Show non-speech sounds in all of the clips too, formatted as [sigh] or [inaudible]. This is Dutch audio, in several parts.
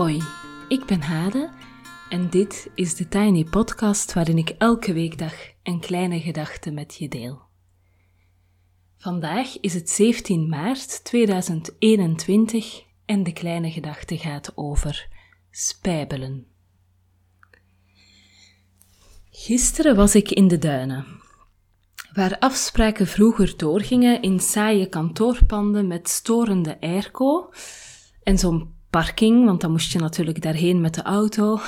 Hoi, ik ben Hade en dit is de Tiny Podcast waarin ik elke weekdag een kleine gedachte met je deel. Vandaag is het 17 maart 2021 en de kleine gedachte gaat over spijbelen. Gisteren was ik in de duinen, waar afspraken vroeger doorgingen in saaie kantoorpanden met storende airco en zo'n parking, want dan moest je natuurlijk daarheen met de auto,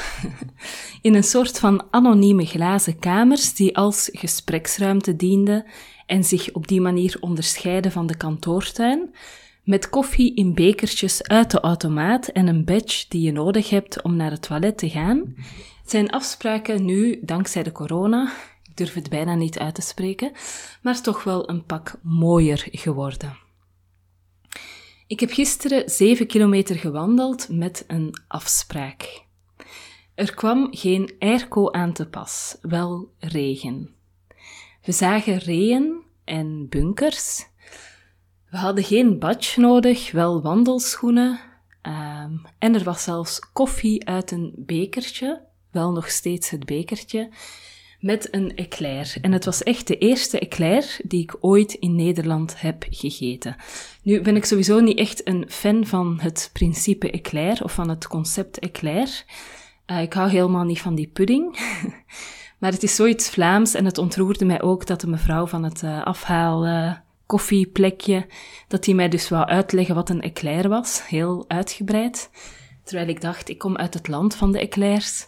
[laughs] in een soort van anonieme glazen kamers die als gespreksruimte dienden en zich op die manier onderscheiden van de kantoortuin, met koffie in bekertjes uit de automaat en een badge die je nodig hebt om naar het toilet te gaan, zijn afspraken nu, dankzij de corona, ik durf het bijna niet uit te spreken, maar toch wel een pak mooier geworden. Ik heb gisteren 7 kilometer gewandeld met een afspraak. Er kwam geen airco aan te pas, wel regen. We zagen reeën en bunkers. We hadden geen badge nodig, wel wandelschoenen. Um, en er was zelfs koffie uit een bekertje, wel nog steeds het bekertje, met een eclair. En het was echt de eerste eclair die ik ooit in Nederland heb gegeten. Nu ben ik sowieso niet echt een fan van het principe eclair of van het concept eclair. Uh, ik hou helemaal niet van die pudding. [laughs] maar het is zoiets Vlaams en het ontroerde mij ook dat de mevrouw van het uh, afhaal uh, koffieplekje, dat die mij dus wou uitleggen wat een eclair was. Heel uitgebreid. Terwijl ik dacht, ik kom uit het land van de eclairs.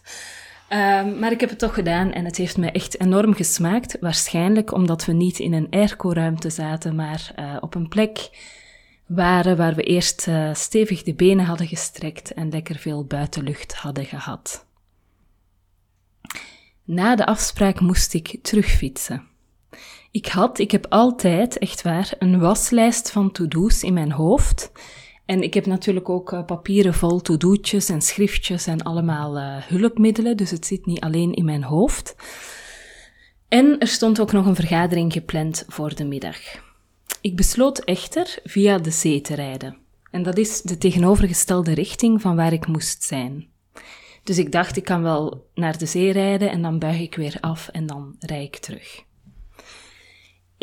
Um, maar ik heb het toch gedaan en het heeft me echt enorm gesmaakt. Waarschijnlijk omdat we niet in een airco-ruimte zaten, maar uh, op een plek waren waar we eerst uh, stevig de benen hadden gestrekt en lekker veel buitenlucht hadden gehad. Na de afspraak moest ik terugfietsen. Ik had, ik heb altijd, echt waar, een waslijst van to-do's in mijn hoofd en ik heb natuurlijk ook uh, papieren vol to-do'tjes en schriftjes en allemaal uh, hulpmiddelen, dus het zit niet alleen in mijn hoofd. En er stond ook nog een vergadering gepland voor de middag. Ik besloot echter via de zee te rijden. En dat is de tegenovergestelde richting van waar ik moest zijn. Dus ik dacht, ik kan wel naar de zee rijden en dan buig ik weer af en dan rij ik terug.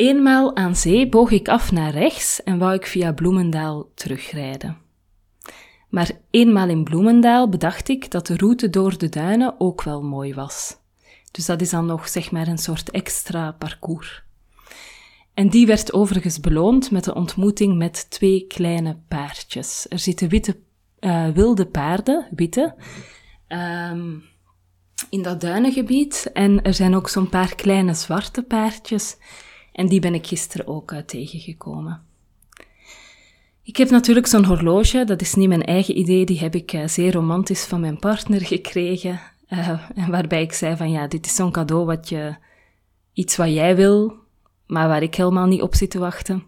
Eenmaal aan zee boog ik af naar rechts en wou ik via Bloemendaal terugrijden. Maar eenmaal in Bloemendaal bedacht ik dat de route door de duinen ook wel mooi was. Dus dat is dan nog zeg maar een soort extra parcours. En die werd overigens beloond met de ontmoeting met twee kleine paardjes. Er zitten witte, uh, wilde paarden, witte, um, in dat duinengebied. En er zijn ook zo'n paar kleine zwarte paardjes en die ben ik gisteren ook uh, tegengekomen. Ik heb natuurlijk zo'n horloge, dat is niet mijn eigen idee, die heb ik uh, zeer romantisch van mijn partner gekregen. Uh, waarbij ik zei van ja, dit is zo'n cadeau wat je, iets wat jij wil, maar waar ik helemaal niet op zit te wachten.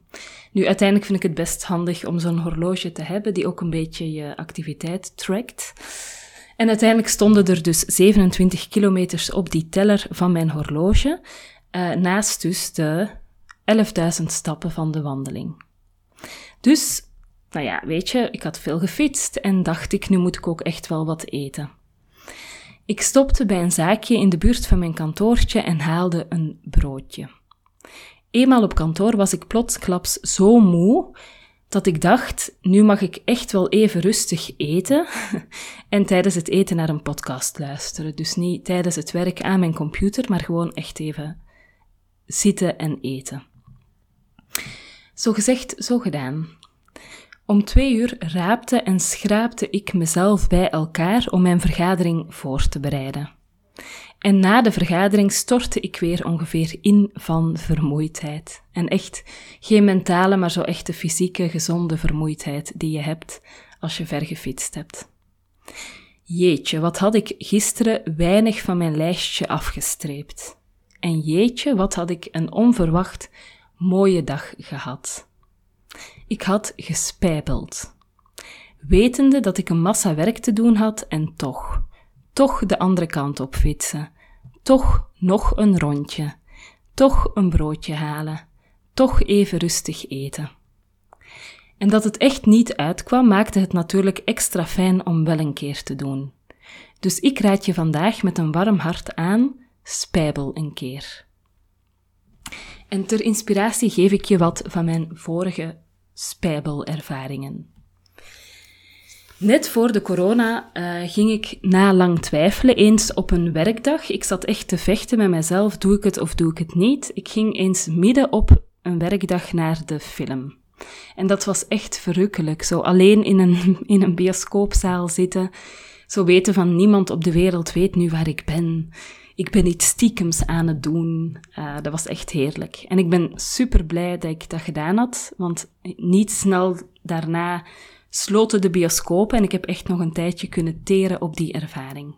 Nu, uiteindelijk vind ik het best handig om zo'n horloge te hebben die ook een beetje je activiteit trackt. En uiteindelijk stonden er dus 27 kilometers op die teller van mijn horloge. Uh, naast dus de 11.000 stappen van de wandeling. Dus, nou ja, weet je, ik had veel gefietst en dacht ik, nu moet ik ook echt wel wat eten. Ik stopte bij een zaakje in de buurt van mijn kantoortje en haalde een broodje. Eenmaal op kantoor was ik plotsklaps zo moe dat ik dacht, nu mag ik echt wel even rustig eten [laughs] en tijdens het eten naar een podcast luisteren. Dus niet tijdens het werk aan mijn computer, maar gewoon echt even zitten en eten. Zo gezegd, zo gedaan. Om twee uur raapte en schraapte ik mezelf bij elkaar om mijn vergadering voor te bereiden. En na de vergadering stortte ik weer ongeveer in van vermoeidheid. En echt geen mentale, maar zo echt de fysieke, gezonde vermoeidheid die je hebt als je ver gefietst hebt. Jeetje, wat had ik gisteren weinig van mijn lijstje afgestreept. En jeetje, wat had ik een onverwacht mooie dag gehad. Ik had gespijbeld. Wetende dat ik een massa werk te doen had en toch, toch de andere kant op fietsen. Toch nog een rondje. Toch een broodje halen. Toch even rustig eten. En dat het echt niet uitkwam, maakte het natuurlijk extra fijn om wel een keer te doen. Dus ik raad je vandaag met een warm hart aan, spijbel een keer. En ter inspiratie geef ik je wat van mijn vorige spijbelervaringen. Net voor de corona uh, ging ik na lang twijfelen eens op een werkdag. Ik zat echt te vechten met mezelf, doe ik het of doe ik het niet? Ik ging eens midden op een werkdag naar de film. En dat was echt verrukkelijk. Zo alleen in een, [laughs] in een bioscoopzaal zitten. Zo weten van niemand op de wereld weet nu waar ik ben. Ik ben iets stiekems aan het doen. Uh, dat was echt heerlijk. En ik ben super blij dat ik dat gedaan had. Want niet snel daarna sloten de bioscopen en ik heb echt nog een tijdje kunnen teren op die ervaring.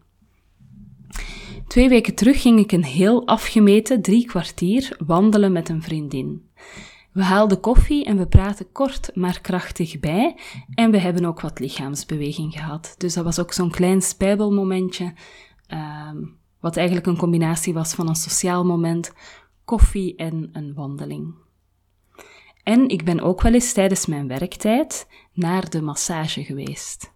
Twee weken terug ging ik een heel afgemeten drie kwartier wandelen met een vriendin. We haalden koffie en we praten kort maar krachtig bij en we hebben ook wat lichaamsbeweging gehad. Dus dat was ook zo'n klein spijbelmomentje, um, wat eigenlijk een combinatie was van een sociaal moment, koffie en een wandeling. En ik ben ook wel eens tijdens mijn werktijd naar de massage geweest.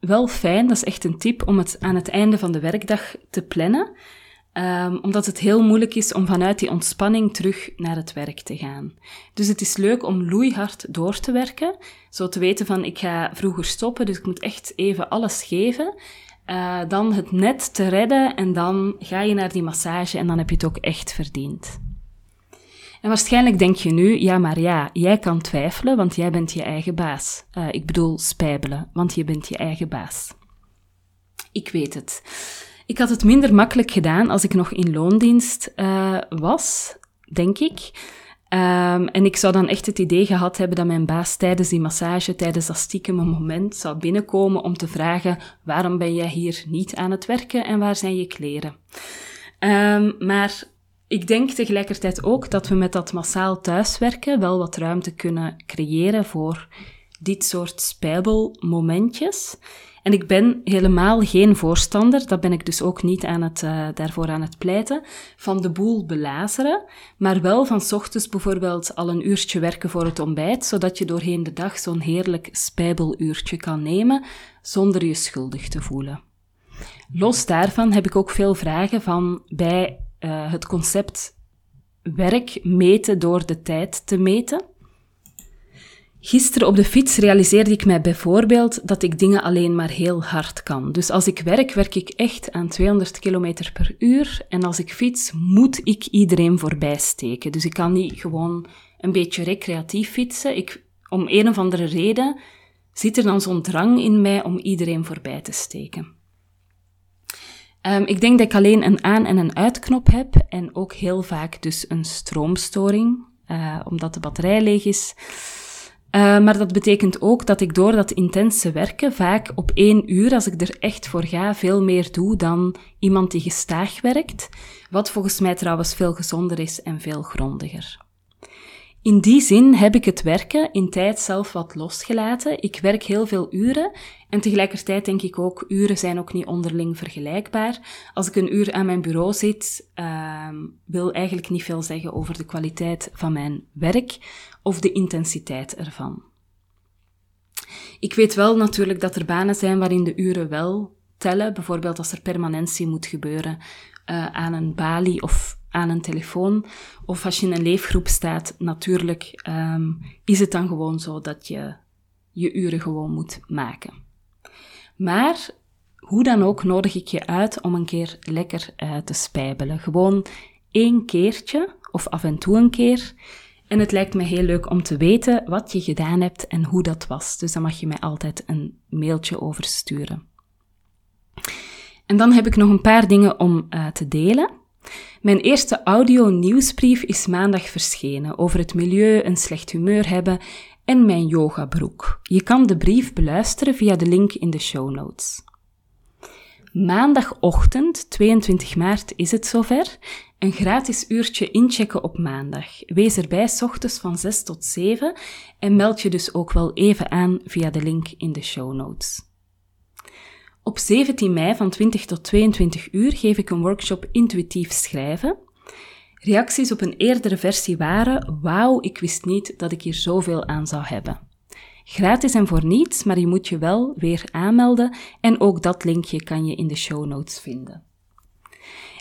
Wel fijn, dat is echt een tip om het aan het einde van de werkdag te plannen, um, omdat het heel moeilijk is om vanuit die ontspanning terug naar het werk te gaan. Dus het is leuk om loeihard door te werken, zo te weten van ik ga vroeger stoppen, dus ik moet echt even alles geven. Uh, dan het net te redden en dan ga je naar die massage en dan heb je het ook echt verdiend. En waarschijnlijk denk je nu, ja, maar ja, jij kan twijfelen, want jij bent je eigen baas. Uh, ik bedoel spijbelen, want je bent je eigen baas. Ik weet het. Ik had het minder makkelijk gedaan als ik nog in loondienst uh, was, denk ik. Um, en ik zou dan echt het idee gehad hebben dat mijn baas tijdens die massage, tijdens dat stiekeme moment, zou binnenkomen om te vragen: waarom ben jij hier niet aan het werken en waar zijn je kleren? Um, maar ik denk tegelijkertijd ook dat we met dat massaal thuiswerken wel wat ruimte kunnen creëren voor dit soort spijbelmomentjes. En ik ben helemaal geen voorstander, dat ben ik dus ook niet aan het, uh, daarvoor aan het pleiten, van de boel belazeren, maar wel van ochtends bijvoorbeeld al een uurtje werken voor het ontbijt, zodat je doorheen de dag zo'n heerlijk spijbeluurtje kan nemen, zonder je schuldig te voelen. Los daarvan heb ik ook veel vragen van bij uh, het concept werk meten door de tijd te meten. Gisteren op de fiets realiseerde ik mij bijvoorbeeld dat ik dingen alleen maar heel hard kan. Dus als ik werk, werk ik echt aan 200 km per uur. En als ik fiets, moet ik iedereen voorbij steken. Dus ik kan niet gewoon een beetje recreatief fietsen. Ik, om een of andere reden zit er dan zo'n drang in mij om iedereen voorbij te steken. Um, ik denk dat ik alleen een aan- en een uitknop heb en ook heel vaak dus een stroomstoring, uh, omdat de batterij leeg is. Uh, maar dat betekent ook dat ik door dat intense werken vaak op één uur, als ik er echt voor ga, veel meer doe dan iemand die gestaag werkt. Wat volgens mij trouwens veel gezonder is en veel grondiger. In die zin heb ik het werken in tijd zelf wat losgelaten. Ik werk heel veel uren en tegelijkertijd denk ik ook, uren zijn ook niet onderling vergelijkbaar. Als ik een uur aan mijn bureau zit, uh, wil eigenlijk niet veel zeggen over de kwaliteit van mijn werk of de intensiteit ervan. Ik weet wel natuurlijk dat er banen zijn waarin de uren wel tellen, bijvoorbeeld als er permanentie moet gebeuren uh, aan een balie of aan een telefoon. Of als je in een leefgroep staat, natuurlijk um, is het dan gewoon zo dat je je uren gewoon moet maken. Maar hoe dan ook nodig ik je uit om een keer lekker uh, te spijbelen. Gewoon één keertje of af en toe een keer. En het lijkt me heel leuk om te weten wat je gedaan hebt en hoe dat was. Dus dan mag je mij altijd een mailtje over sturen. En dan heb ik nog een paar dingen om uh, te delen. Mijn eerste audio-nieuwsbrief is maandag verschenen over het milieu, een slecht humeur hebben en mijn yogabroek. Je kan de brief beluisteren via de link in de show notes. Maandagochtend, 22 maart, is het zover. Een gratis uurtje inchecken op maandag. Wees erbij s ochtends van 6 tot 7 en meld je dus ook wel even aan via de link in de show notes. Op 17 mei van 20 tot 22 uur geef ik een workshop intuïtief schrijven. Reacties op een eerdere versie waren: Wauw, ik wist niet dat ik hier zoveel aan zou hebben. Gratis en voor niets, maar je moet je wel weer aanmelden en ook dat linkje kan je in de show notes vinden.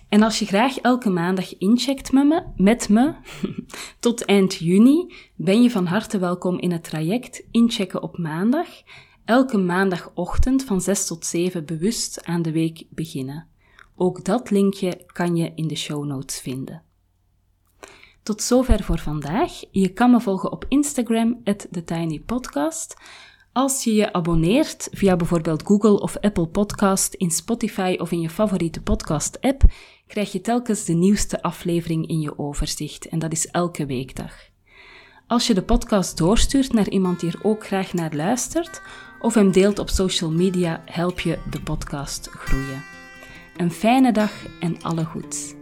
En als je graag elke maandag incheckt met me, met me [laughs] tot eind juni, ben je van harte welkom in het traject Inchecken op maandag. Elke maandagochtend van 6 tot 7 bewust aan de week beginnen. Ook dat linkje kan je in de show notes vinden. Tot zover voor vandaag. Je kan me volgen op Instagram, TheTinyPodcast. Als je je abonneert via bijvoorbeeld Google of Apple Podcast, in Spotify of in je favoriete podcast-app, krijg je telkens de nieuwste aflevering in je overzicht. En dat is elke weekdag. Als je de podcast doorstuurt naar iemand die er ook graag naar luistert, of hem deelt op social media, help je de podcast groeien. Een fijne dag en alle goeds.